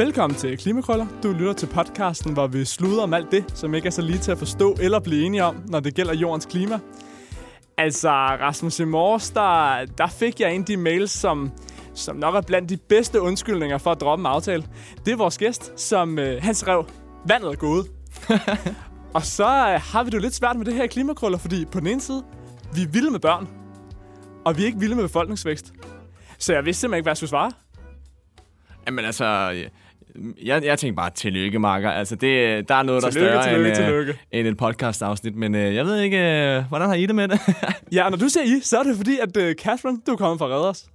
Velkommen til Klimakrøller. Du lytter til podcasten, hvor vi sluder om alt det, som ikke er så lige til at forstå eller blive enige om, når det gælder jordens klima. Altså, Rasmus, i morges, der, der fik jeg en af de mails, som, som nok er blandt de bedste undskyldninger for at droppe en aftale. Det er vores gæst, som øh, han skrev, vandet er gået. og så øh, har vi det jo lidt svært med det her klimakrøller, fordi på den ene side, vi er vilde med børn, og vi er ikke vilde med befolkningsvækst. Så jeg vidste simpelthen ikke, hvad jeg skulle svare. Jamen altså, jeg, jeg tænker bare, tillykke, Marker. Altså, det, der er noget, der Tillykke, er større tillykke, end, øh, tillykke. end et podcast-afsnit, men øh, jeg ved ikke, øh, hvordan har I det med det? Ja, når du siger I, så er det fordi, at uh, Catherine, du er kommet fra Redders.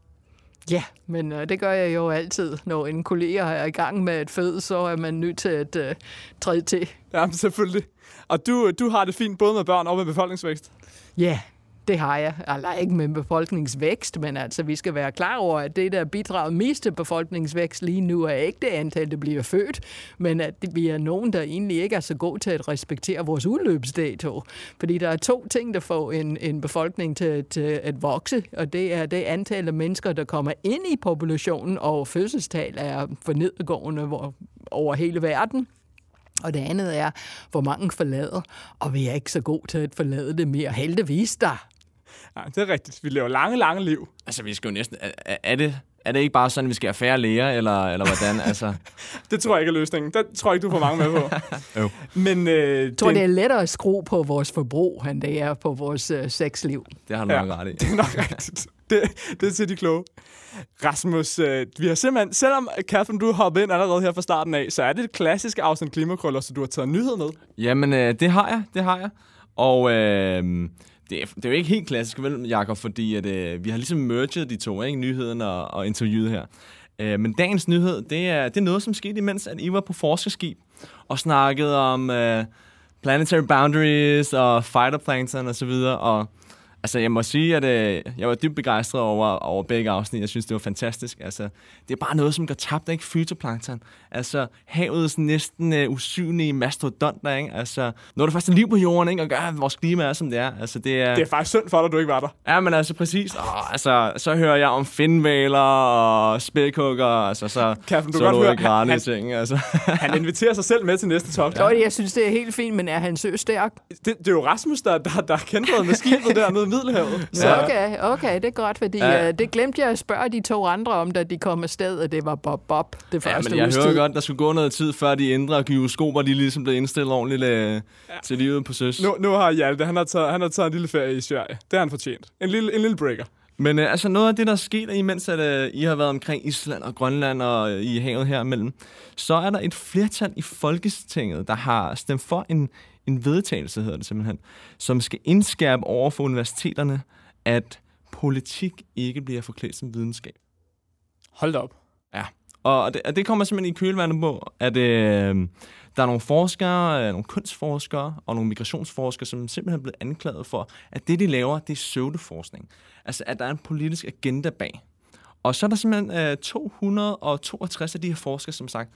Ja, men øh, det gør jeg jo altid. Når en kollega er i gang med et fød, så er man nødt til at øh, træde til. Ja, selvfølgelig. Og du, du har det fint både med børn og med befolkningsvækst. Ja, det har jeg. Eller ikke med befolkningsvækst, men altså, vi skal være klar over, at det, der bidrager mest til befolkningsvækst lige nu, er ikke det antal, der bliver født, men at vi er nogen, der egentlig ikke er så gode til at respektere vores udløbsdato. Fordi der er to ting, der får en, en befolkning til, til at vokse, og det er det antal af mennesker, der kommer ind i populationen, og fødselstal er for nedgående hvor- over hele verden. Og det andet er, hvor mange forlader, og vi er ikke så gode til at forlade det mere. Heldigvis der. Ja, det er rigtigt. Vi lever lange, lange liv. altså, vi skal jo næsten... Er, er- det, er det ikke bare sådan, at vi skal have færre læger, eller, eller hvordan? altså, Det tror jeg ikke er løsningen. Det tror jeg ikke, du får mange med på. Jo. Men øh, Jeg tror, det er lettere at skrue på vores forbrug, end det er på vores øh, sexliv. det har du Ja. nok ret i. det er nok rigtigt. Det, det er til de kloge. Rasmus, øh, vi har simpelthen, selvom Catherine, du har hoppet ind allerede her fra starten af, så er det et klassisk afsnit klimakrøller, så du har taget nyhed med. Jamen, øh, det har jeg, det har jeg. Og øh, det, er, det er jo ikke helt klassisk, vel, Jacob, fordi at, øh, vi har ligesom merged de to, ikke? nyheden og, og interviewet her. Øh, men dagens nyhed, det er, det er noget, som skete imens, at I var på forskerskib og snakkede om øh, planetary boundaries og phytoplankton og så videre. Og altså, jeg må sige, at øh, jeg var dybt begejstret over, over begge afsnit. Jeg synes, det var fantastisk. Altså, det er bare noget, som går tabt, ikke? Phytoplankton. Altså, havets næsten øh, usynlige mastodonter, ikke? Altså, noget, der faktisk er liv på jorden, ikke? Og gør, at vores klima er, som det er. Altså, det er... Det er faktisk synd for dig, at du ikke var der. Ja, men altså præcis. Oh, altså, så hører jeg om finvaler og spækhugger, altså så, Catherine, du så er godt høre, i han- ting, altså. Han inviterer sig selv med til næste talk. Jo, jeg synes, det er helt fint, men er han sø stærk? Det, det er jo Rasmus, der, der, der kæmpede med skibet dernede Middelhavet. Så. Okay, okay, det er godt, fordi Ja. ja. uh, det glemte jeg at spørge de to andre om, da de kom afsted, og det var Bob Bob det Ja, første men jeg hører tid. godt, der skulle gå noget tid, før de indre gyroskoper, de ligesom blev indstillet ordentligt øh, ja. til livet på søs. nu, nu har Hjalte, han har, taget, han har taget en lille ferie i Sverige. Det har han fortjent. En lille, en lille breaker. Men øh, altså noget af det, der er sket, imens at, øh, I har været omkring Island og Grønland og øh, i havet her imellem, så er der et flertal i Folketinget, der har stemt for en, en vedtagelse, hedder det simpelthen, som skal indskærpe over for universiteterne, at politik ikke bliver forklædt som videnskab. Hold da op. Ja, og det, og det kommer simpelthen i kølvandet på, at øh, der er nogle forskere, øh, nogle kunstforskere og nogle migrationsforskere, som simpelthen er blevet anklaget for, at det, de laver, det er pseudoforskning. Altså, at der er en politisk agenda bag. Og så er der simpelthen øh, 262 af de her forskere, som sagt,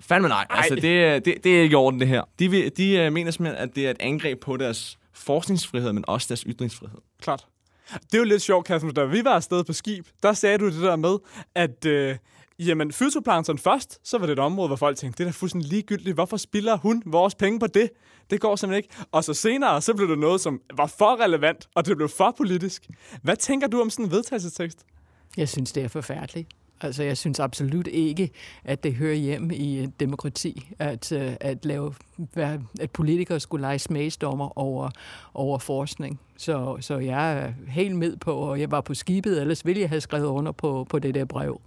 fandme nej, altså, det, det, det er ikke i orden, det her. De, vil, de øh, mener simpelthen, at det er et angreb på deres forskningsfrihed, men også deres ytringsfrihed. Klart. Det er jo lidt sjovt, Catherine. Da vi var afsted på skib, der sagde du det der med, at øh, jamen, fytoplankton først, så var det et område, hvor folk tænkte, det er da fuldstændig ligegyldigt. Hvorfor spilder hun vores penge på det? Det går simpelthen ikke. Og så senere, så blev det noget, som var for relevant, og det blev for politisk. Hvad tænker du om sådan en vedtagelsestekst? Jeg synes, det er forfærdeligt. Altså, jeg synes absolut ikke, at det hører hjem i et demokrati, at, øh, at, lave, at politikere skulle lege smagsdommer over, over forskning. Så, så jeg er helt med på, og jeg var på skibet, ellers ville jeg have skrevet under på, på det der brev.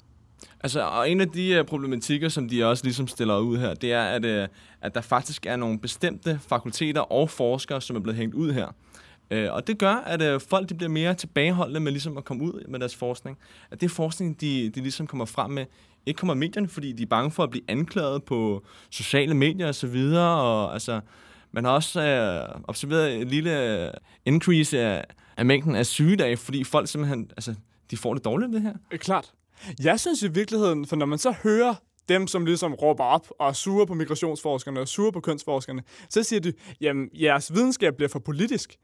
Altså, og en af de uh, problematikker, som de også ligesom stiller ud her, det er, at, uh, at der faktisk er nogle bestemte fakulteter og forskere, som er blevet hængt ud her. Øh, og det gør, at øh, folk de bliver mere tilbageholdende med ligesom at komme ud med deres forskning. At det forskning, de, de ligesom kommer frem med, ikke kommer medierne, fordi de er bange for at blive anklaget på sociale medier og så videre. Og altså, man har også øh, observeret en lille øh, increase af, af mængden af sygedage, fordi folk simpelthen, altså, de får det dårligt af det her. Øh, klart. Jeg synes i virkeligheden, for når man så hører dem, som ligesom råber op og er sure på migrationsforskerne og sure på kønsforskerne, så siger de, jamen, jeres videnskab bliver for politisk.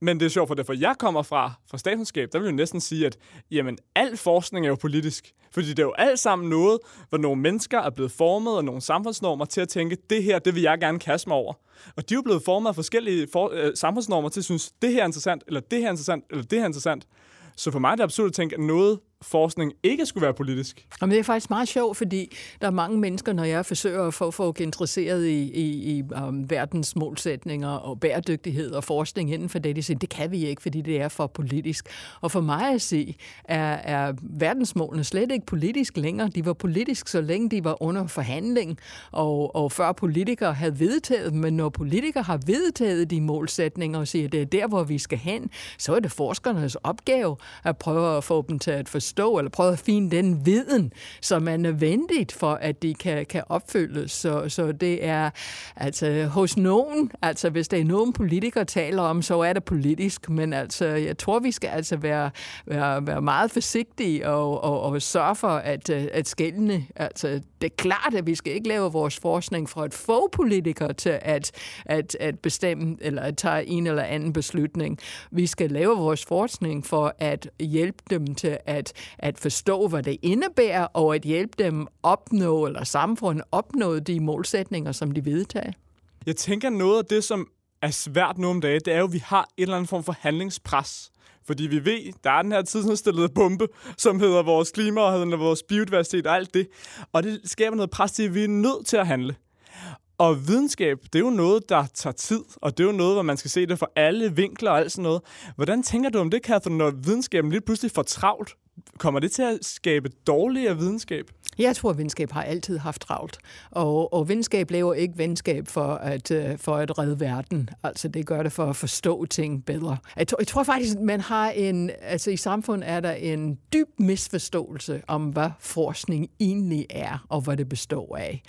Men det er sjovt, for derfor jeg kommer fra, fra statskundskab, der vil jeg næsten sige, at jamen, al forskning er jo politisk. Fordi det er jo alt sammen noget, hvor nogle mennesker er blevet formet af nogle samfundsnormer til at tænke, det her, det vil jeg gerne kaste mig over. Og de er jo blevet formet af forskellige for, øh, samfundsnormer til at synes, det her er interessant, eller det her er interessant, eller det her er interessant. Så for mig er det absurd at tænke, at noget forskning ikke skulle være politisk. Jamen, det er faktisk meget sjovt, fordi der er mange mennesker, når jeg forsøger at få folk interesseret i, i, i um, verdens målsætninger og bæredygtighed og forskning inden for det, de siger, det kan vi ikke, fordi det er for politisk. Og for mig at se, er, er verdensmålene slet ikke politisk længere. De var politisk, så længe de var under forhandling, og, og før politikere havde vedtaget men når politikere har vedtaget de målsætninger og siger, at det er der, hvor vi skal hen, så er det forskernes opgave at prøve at få dem til at forstå forstå, eller prøve at finde den viden, som er nødvendigt for, at de kan, kan opfyldes. Så, så det er altså hos nogen, altså hvis der er nogen politikere taler om, så er det politisk, men altså jeg tror, vi skal altså være, være, være meget forsigtige og, og, og sørge for at, at skældene Altså det er klart, at vi skal ikke lave vores forskning for at få politikere til at, at, at bestemme eller at tage en eller anden beslutning. Vi skal lave vores forskning for at hjælpe dem til at at forstå, hvad det indebærer, og at hjælpe dem opnå, eller samfundet opnå de målsætninger, som de vedtager. Jeg tænker, noget af det, som er svært nu om dagen, det er jo, at vi har en eller anden form for handlingspres. Fordi vi ved, der er den her tidsindstillede bombe, som hedder vores klima og hedder vores biodiversitet og alt det. Og det skaber noget pres til, at vi er nødt til at handle. Og videnskab, det er jo noget, der tager tid, og det er jo noget, hvor man skal se det fra alle vinkler og alt sådan noget. Hvordan tænker du om det, Catherine, når videnskaben lige pludselig får travlt? Kommer det til at skabe dårligere videnskab? Jeg tror, at venskab har altid haft travlt. Og, og venskab laver ikke venskab for at, øh, for at redde verden. Altså, det gør det for at forstå ting bedre. Jeg, tror, jeg tror faktisk, at man har en... Altså, i samfundet er der en dyb misforståelse om, hvad forskning egentlig er, og hvad det består af.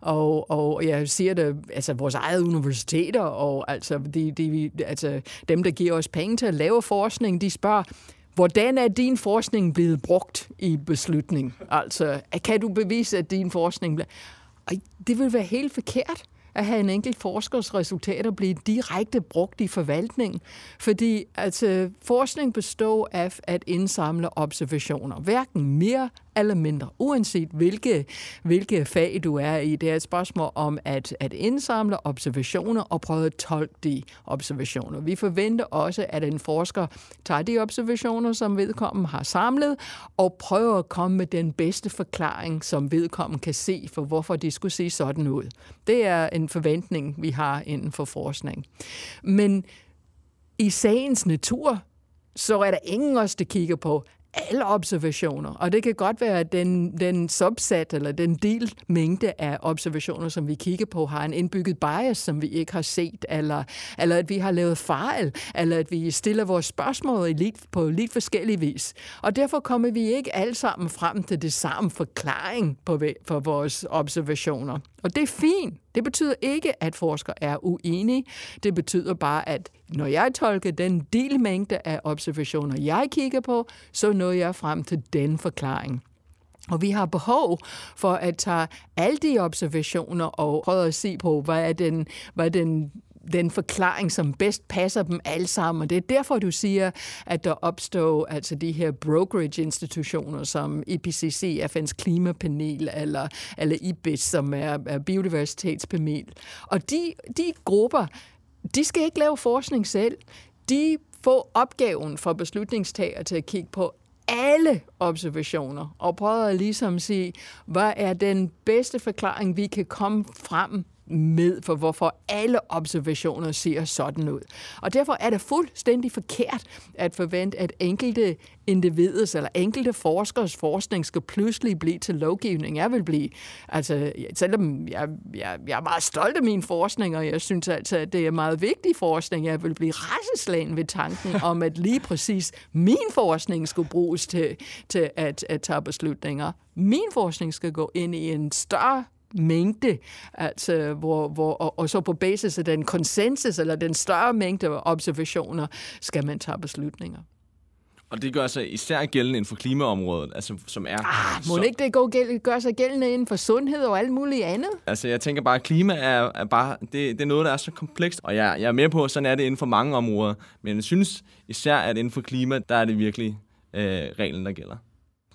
Og, og jeg siger det, altså, vores eget universiteter, og altså, de, de, altså, dem, der giver os penge til at lave forskning, de spørger, Hvordan er din forskning blevet brugt i beslutning? Altså, kan du bevise, at din forskning bliver... Det vil være helt forkert at have en enkelt forskers resultater blive direkte brugt i forvaltningen. Fordi altså, forskning består af at indsamle observationer. Hverken mere eller mindre, uanset hvilke, hvilke fag du er i. Det er et spørgsmål om at, at indsamle observationer og prøve at tolke de observationer. Vi forventer også, at en forsker tager de observationer, som vedkommende har samlet, og prøver at komme med den bedste forklaring, som vedkommende kan se for, hvorfor det skulle se sådan ud. Det er en forventning, vi har inden for forskning. Men i sagens natur, så er der ingen os, der kigger på, alle observationer. Og det kan godt være, at den, den subsat eller den del mængde af observationer, som vi kigger på, har en indbygget bias, som vi ikke har set, eller, eller at vi har lavet fejl, eller at vi stiller vores spørgsmål lidt, på lidt forskellig vis. Og derfor kommer vi ikke alle sammen frem til det samme forklaring på, for vores observationer. Og det er fint. Det betyder ikke, at forskere er uenige. Det betyder bare, at når jeg tolker den delmængde af observationer, jeg kigger på, så når jeg frem til den forklaring. Og vi har behov for at tage alle de observationer og prøve at se på, hvad er den, hvad er den den forklaring, som bedst passer dem alle sammen. Og det er derfor, du siger, at der opstår altså de her brokerage-institutioner som IPCC, FN's klimapanel, eller, eller IBIS, som er, er biodiversitetspanel. Og de, de grupper, de skal ikke lave forskning selv. De får opgaven fra beslutningstager til at kigge på alle observationer og prøve at ligesom sige, hvad er den bedste forklaring, vi kan komme frem med for, hvorfor alle observationer ser sådan ud. Og derfor er det fuldstændig forkert at forvente, at enkelte individets eller enkelte forskers forskning skal pludselig blive til lovgivning. Jeg vil blive, altså selvom jeg, jeg, jeg er meget stolt af min forskning, og jeg synes altså, at det er meget vigtig forskning, jeg vil blive rasseslagen ved tanken om, at lige præcis min forskning skulle bruges til, til at, at tage beslutninger. Min forskning skal gå ind i en større mængde, altså, hvor, hvor, og, og så på basis af den konsensus, eller den større mængde observationer, skal man tage beslutninger. Og det gør sig især gældende inden for klimaområdet, altså, som er... Ah, må så... ikke det gå gæld, gør sig gældende inden for sundhed og alt muligt andet? Altså, jeg tænker bare, at klima er, er bare... Det, det er noget, der er så komplekst, og jeg, jeg er med på, at sådan er det inden for mange områder. Men jeg synes især, at inden for klima, der er det virkelig øh, reglen, der gælder.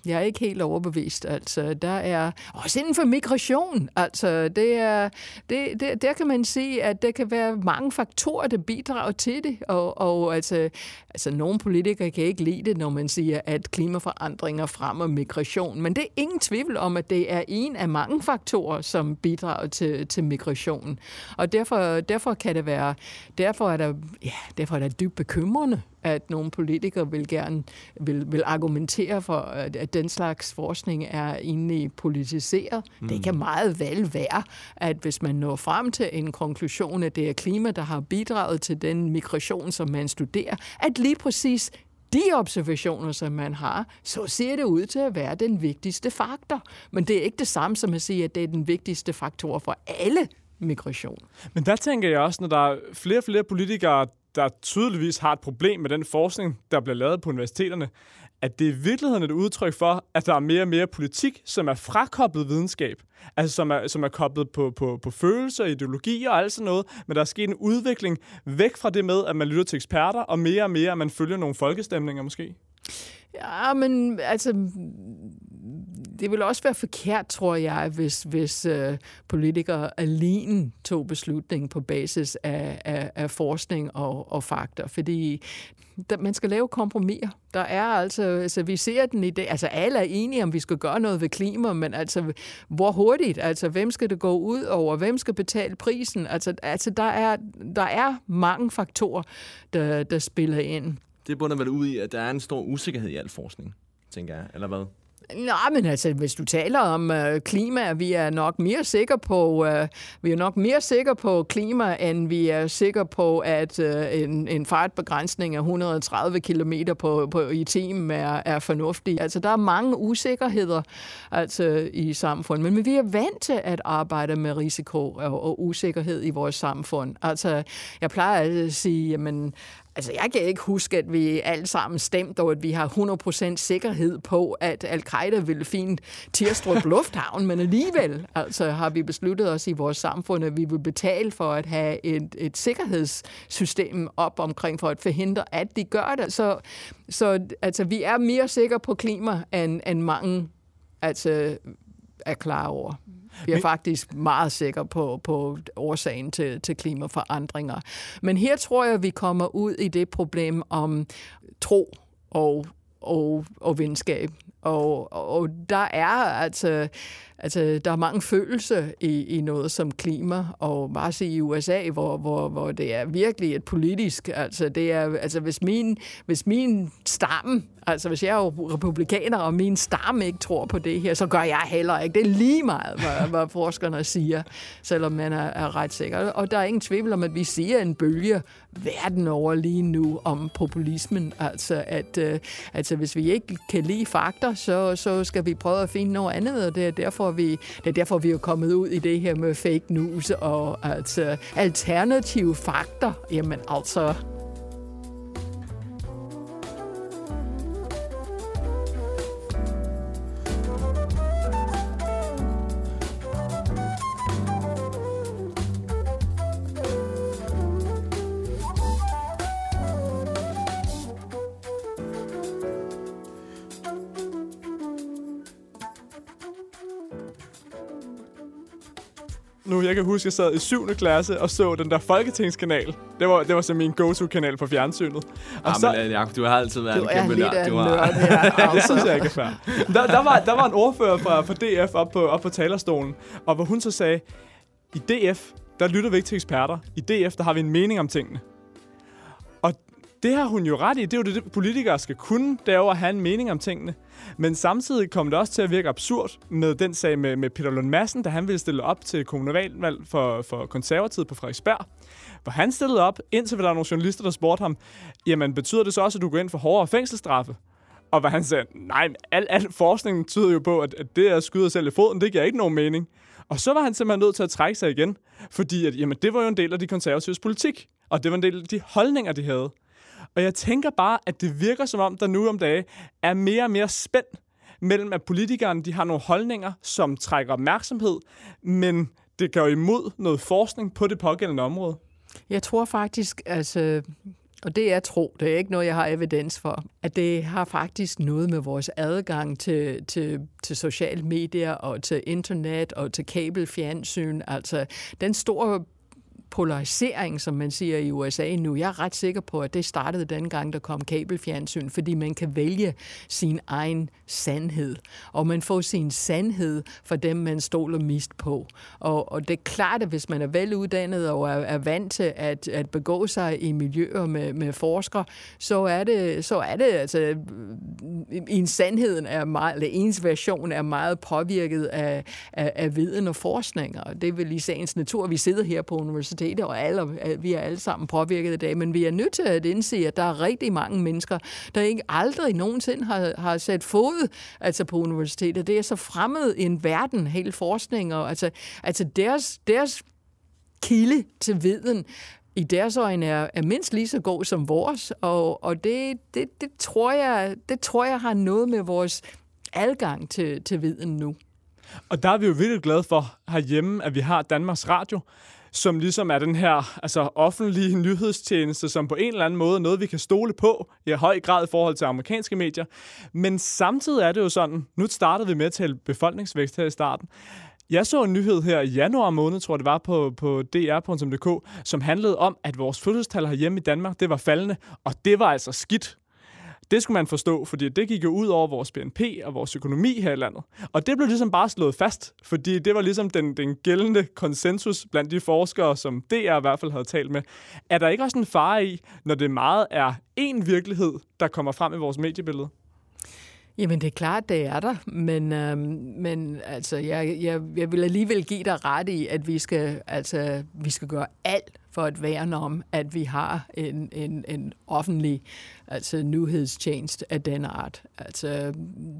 Jeg er ikke helt overbevist. Altså, der er også inden for migration. Altså, det er, det, det, der kan man sige, at der kan være mange faktorer, der bidrager til det. Og, og altså, altså, nogle politikere kan ikke lide det, når man siger, at klimaforandringer fremmer migration. Men det er ingen tvivl om, at det er en af mange faktorer, som bidrager til, til migration. Og derfor, derfor kan det være, derfor er der, ja, derfor er der dybt bekymrende, at nogle politikere vil gerne vil, vil argumentere for, at, at den slags forskning er egentlig politiseret. Mm. Det kan meget vel være, at hvis man når frem til en konklusion, at det er klima, der har bidraget til den migration, som man studerer, at lige præcis de observationer, som man har, så ser det ud til at være den vigtigste faktor. Men det er ikke det samme som at sige, at det er den vigtigste faktor for alle migration. Men der tænker jeg også, når der er flere og flere politikere, der tydeligvis har et problem med den forskning, der bliver lavet på universiteterne, at det i virkeligheden er et udtryk for, at der er mere og mere politik, som er frakoblet videnskab. Altså som er, som er koblet på, på, på følelser, ideologier og alt sådan noget. Men der er sket en udvikling væk fra det med, at man lytter til eksperter, og mere og mere, at man følger nogle folkestemninger måske. Ja, men altså, det vil også være forkert, tror jeg, hvis, hvis øh, politikere alene tog beslutningen på basis af, af, af forskning og, og fakta, fordi der, man skal lave kompromiser. Der er altså, altså, vi ser den i det, altså alle er enige om, vi skal gøre noget ved klima, men altså, hvor hurtigt, altså, hvem skal det gå ud over, hvem skal betale prisen, altså, altså der, er, der er mange faktorer, der, der spiller ind. Det bunder vel ud i, at der er en stor usikkerhed i al forskning, tænker jeg, eller hvad? Nej, men altså, hvis du taler om øh, klima, vi er nok mere sikre på, øh, vi er nok mere sikre på klima, end vi er sikre på, at øh, en, en fartbegrænsning af 130 km på, på, i timen er, er fornuftig. Altså, der er mange usikkerheder altså, i samfundet, men vi er vant til at arbejde med risiko og, og usikkerhed i vores samfund. Altså, jeg plejer at sige, jamen, Altså, jeg kan ikke huske, at vi alle sammen stemte, og at vi har 100% sikkerhed på, at al-Qaida ville finde Tirstrup Lufthavn, men alligevel altså, har vi besluttet os i vores samfund, at vi vil betale for at have et, et sikkerhedssystem op omkring for at forhindre, at de gør det. Så, så altså, vi er mere sikre på klima, end, end mange altså, er klar over. Vi er Men... faktisk meget sikre på, på årsagen til, til klimaforandringer. Men her tror jeg, vi kommer ud i det problem om tro og, og, og venskab. Og, og der er altså Altså, der er mange følelser i, i noget som klima, og bare se i USA, hvor, hvor, hvor det er virkelig et politisk, altså det er, altså hvis min, hvis min stamme, altså hvis jeg er republikaner, og min stamme ikke tror på det her, så gør jeg heller ikke. Det er lige meget, hvad, hvad forskerne siger, selvom man er, er ret sikker. Og der er ingen tvivl om, at vi siger en bølge verden over lige nu om populismen, altså at uh, altså hvis vi ikke kan lide fakta, så, så skal vi prøve at finde noget andet, og det er derfor, vi, det er derfor, vi er kommet ud i det her med fake news og altså, alternative fakter. Jamen altså, nu. Jeg kan huske, at jeg sad i 7. klasse og så den der Folketingskanal. Det var, det var så min go-to-kanal på fjernsynet. Og ah, så, men, Jacob, du har altid været en kæmpe nørd. Du har... Her, altså. det synes jeg ikke er fair. Der, der, var, der var en ordfører fra, fra DF op på, op på talerstolen, og hvor hun så sagde, i DF, der lytter vi ikke til eksperter. I DF, der har vi en mening om tingene. Det har hun jo ret i. Det er jo det, politikere skal kunne, derover at have en mening om tingene. Men samtidig kom det også til at virke absurd med den sag med, med Peter Lund Madsen, da han ville stille op til kommunalvalg for, for konservativet på Frederiksberg. Hvor han stillede op, indtil der var nogle journalister, der spurgte ham, jamen betyder det så også, at du går ind for hårdere fængselsstraffe? Og hvad han sagde, nej, al, al forskningen tyder jo på, at, at det at skyde selv i foden, det giver ikke nogen mening. Og så var han simpelthen nødt til at trække sig igen, fordi at, jamen, det var jo en del af de konservatives politik, og det var en del af de holdninger, de havde. Og jeg tænker bare, at det virker som om, der nu om dage er mere og mere spænd mellem, at politikerne de har nogle holdninger, som trækker opmærksomhed, men det går imod noget forskning på det pågældende område. Jeg tror faktisk, altså, og det er tro, det er ikke noget, jeg har evidens for, at det har faktisk noget med vores adgang til, til, til sociale medier og til internet og til kabelfjernsyn. Altså den store polarisering, som man siger i USA nu. Jeg er ret sikker på, at det startede dengang, der kom kabelfjernsyn, fordi man kan vælge sin egen sandhed, og man får sin sandhed for dem, man stoler mist på. Og, og det er klart, at hvis man er veluddannet og er, er vant til at, at begå sig i miljøer med, med forskere, så er det, så er det altså, øh, en sandheden er meget, eller ens version er meget påvirket af, af, af viden og forskning, og det vil i sagens natur, vi sidder her på universitetet det og alle, øh, vi er alle sammen påvirket i dag, men vi er nødt til at indse, at der er rigtig mange mennesker, der ikke aldrig nogensinde har, har sat fod altså på universitetet. Det er så fremmed i en verden, hele forskning, og altså, altså deres, deres kilde til viden i deres øjne er, er mindst lige så god som vores, og, og det, det, det, tror jeg, det tror jeg har noget med vores adgang til, til viden nu. Og der er vi jo virkelig glade for herhjemme, at vi har Danmarks Radio, som ligesom er den her altså, offentlige nyhedstjeneste, som på en eller anden måde er noget, vi kan stole på i høj grad i forhold til amerikanske medier. Men samtidig er det jo sådan, nu startede vi med at tale befolkningsvækst her i starten, jeg så en nyhed her i januar måned, tror jeg det var, på, på dr.dk, som handlede om, at vores fødselstal herhjemme i Danmark, det var faldende, og det var altså skidt. Det skulle man forstå, fordi det gik jo ud over vores BNP og vores økonomi her i landet. Og det blev ligesom bare slået fast, fordi det var ligesom den, den gældende konsensus blandt de forskere, som DR i hvert fald havde talt med. Er der ikke også en fare i, når det meget er én virkelighed, der kommer frem i vores mediebillede? Jamen, det er klart, det er der, men, øhm, men altså, jeg, jeg, jeg vil alligevel give dig ret i, at vi skal, altså, vi skal gøre alt for at værn om, at vi har en, en, en offentlig altså nyhedstjeneste af den art. Altså,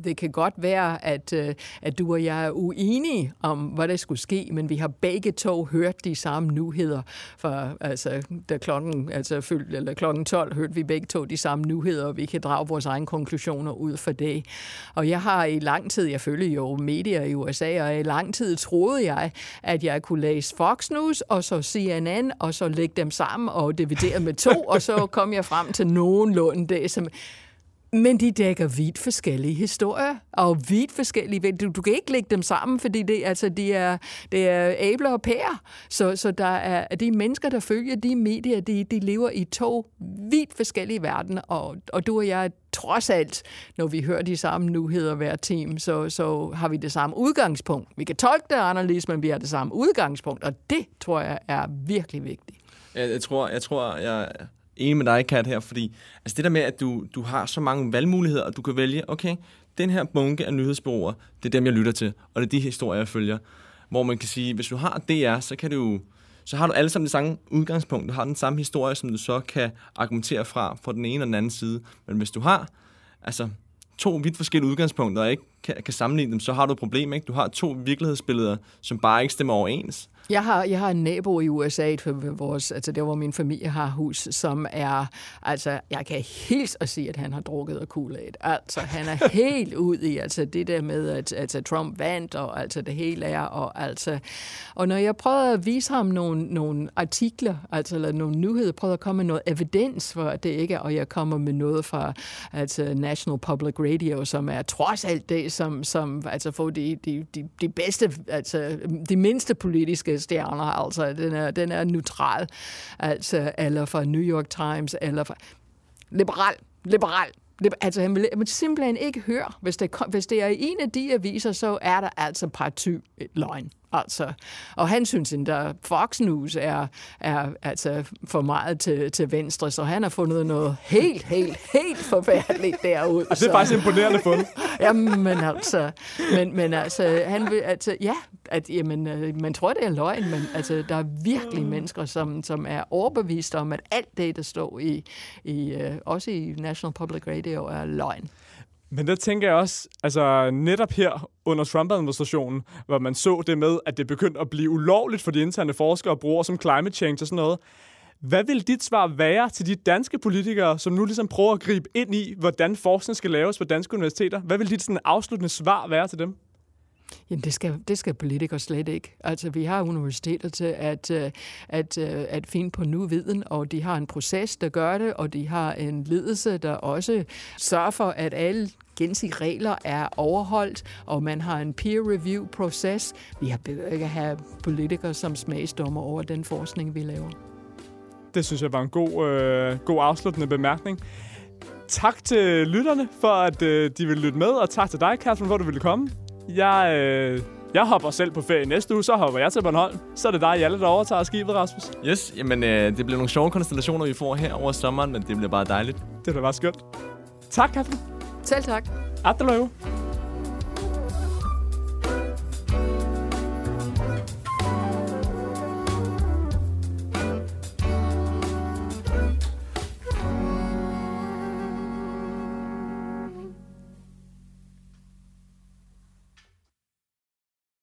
det kan godt være, at, øh, at du og jeg er uenige om, hvad der skulle ske, men vi har begge to hørt de samme nyheder. For altså, da klokken, altså, fyldt, eller klokken 12 hørte vi begge to de samme nyheder, og vi kan drage vores egne konklusioner ud for det. Og jeg har i lang tid, jeg følger jo medier i USA, og i lang tid troede jeg, at jeg kunne læse Fox News, og så CNN, og så lægge dem sammen og dividere med to, og så kom jeg frem til nogenlunde det, som... Men de dækker vidt forskellige historier, og vidt forskellige... Du, du kan ikke lægge dem sammen, fordi det, altså, de er, det er æbler og pærer. Så, så der er de mennesker, der følger de medier, de, de lever i to vidt forskellige verdener, og, og du og jeg trods alt, når vi hører de samme nyheder hver team, så, så har vi det samme udgangspunkt. Vi kan tolke det anderledes, men vi har det samme udgangspunkt, og det tror jeg er virkelig vigtigt. Jeg, jeg tror, jeg tror, jeg enig med dig, Kat, her, fordi altså det der med, at du, du har så mange valgmuligheder, og du kan vælge, okay, den her bunke af nyhedsbureauer, det er dem, jeg lytter til, og det er de historier, jeg følger. Hvor man kan sige, hvis du har DR, så kan du så har du alle sammen det samme udgangspunkt. Du har den samme historie, som du så kan argumentere fra fra den ene og den anden side. Men hvis du har altså, to vidt forskellige udgangspunkter og ikke kan, kan sammenligne dem, så har du et problem. Ikke? Du har to virkelighedsbilleder, som bare ikke stemmer overens. Jeg har, jeg har en nabo i USA, vores, altså der hvor min familie har hus, som er, altså jeg kan helt at sige, at han har drukket af kool Altså han er helt ud i, altså det der med, at altså, Trump vandt, og altså det hele er, og altså, og når jeg prøvede at vise ham nogle, nogle artikler, altså eller nogle nyheder, prøvede at komme med noget evidens for, at det ikke er, og jeg kommer med noget fra altså National Public Radio, som er trods alt det, som, som altså får de, de, de, de bedste, altså de mindste politiske stjerner, altså den er, den er neutral, altså, eller fra New York Times, eller fra liberal, liberal, Altså, han vil, han simpelthen ikke høre, hvis det, hvis det er en af de aviser, så er der altså party løgn. Altså, og han synes at Fox News er, er altså for meget til, til venstre, så han har fundet noget helt, helt, helt forfærdeligt derude. Og det er faktisk imponerende fund. jamen altså, men, men altså, han vil, altså, ja, at, jamen, øh, man tror, det er løgn, men altså, der er virkelig mm. mennesker, som, som er overbevist om, at alt det, der står i, i uh, også i National Public Radio, er løgn. Men der tænker jeg også, altså netop her under Trump-administrationen, hvor man så det med, at det begyndte at blive ulovligt for de interne forskere at bruge som climate change og sådan noget. Hvad vil dit svar være til de danske politikere, som nu ligesom prøver at gribe ind i, hvordan forskning skal laves på danske universiteter? Hvad vil dit sådan afsluttende svar være til dem? Jamen, det skal, det skal politikere slet ikke. Altså, vi har universiteter til at, øh, at, øh, at finde på nu viden, og de har en proces, der gør det, og de har en ledelse, der også sørger for, at alle gensidige regler er overholdt, og man har en peer-review-proces. Vi har ikke at have politikere som smagsdommer over den forskning, vi laver. Det synes jeg var en god, øh, god afsluttende bemærkning. Tak til lytterne for, at øh, de vil lytte med, og tak til dig, Kasper, for at du ville komme. Jeg, øh, jeg hopper selv på ferie næste uge, så hopper jeg til Bornholm. Så er det dig, Jalle, der overtager skibet, Rasmus. Yes, jamen øh, det bliver nogle sjove konstellationer, vi får her over sommeren, men det bliver bare dejligt. Det bliver bare skønt. Tak, Catherine. Selv tak. At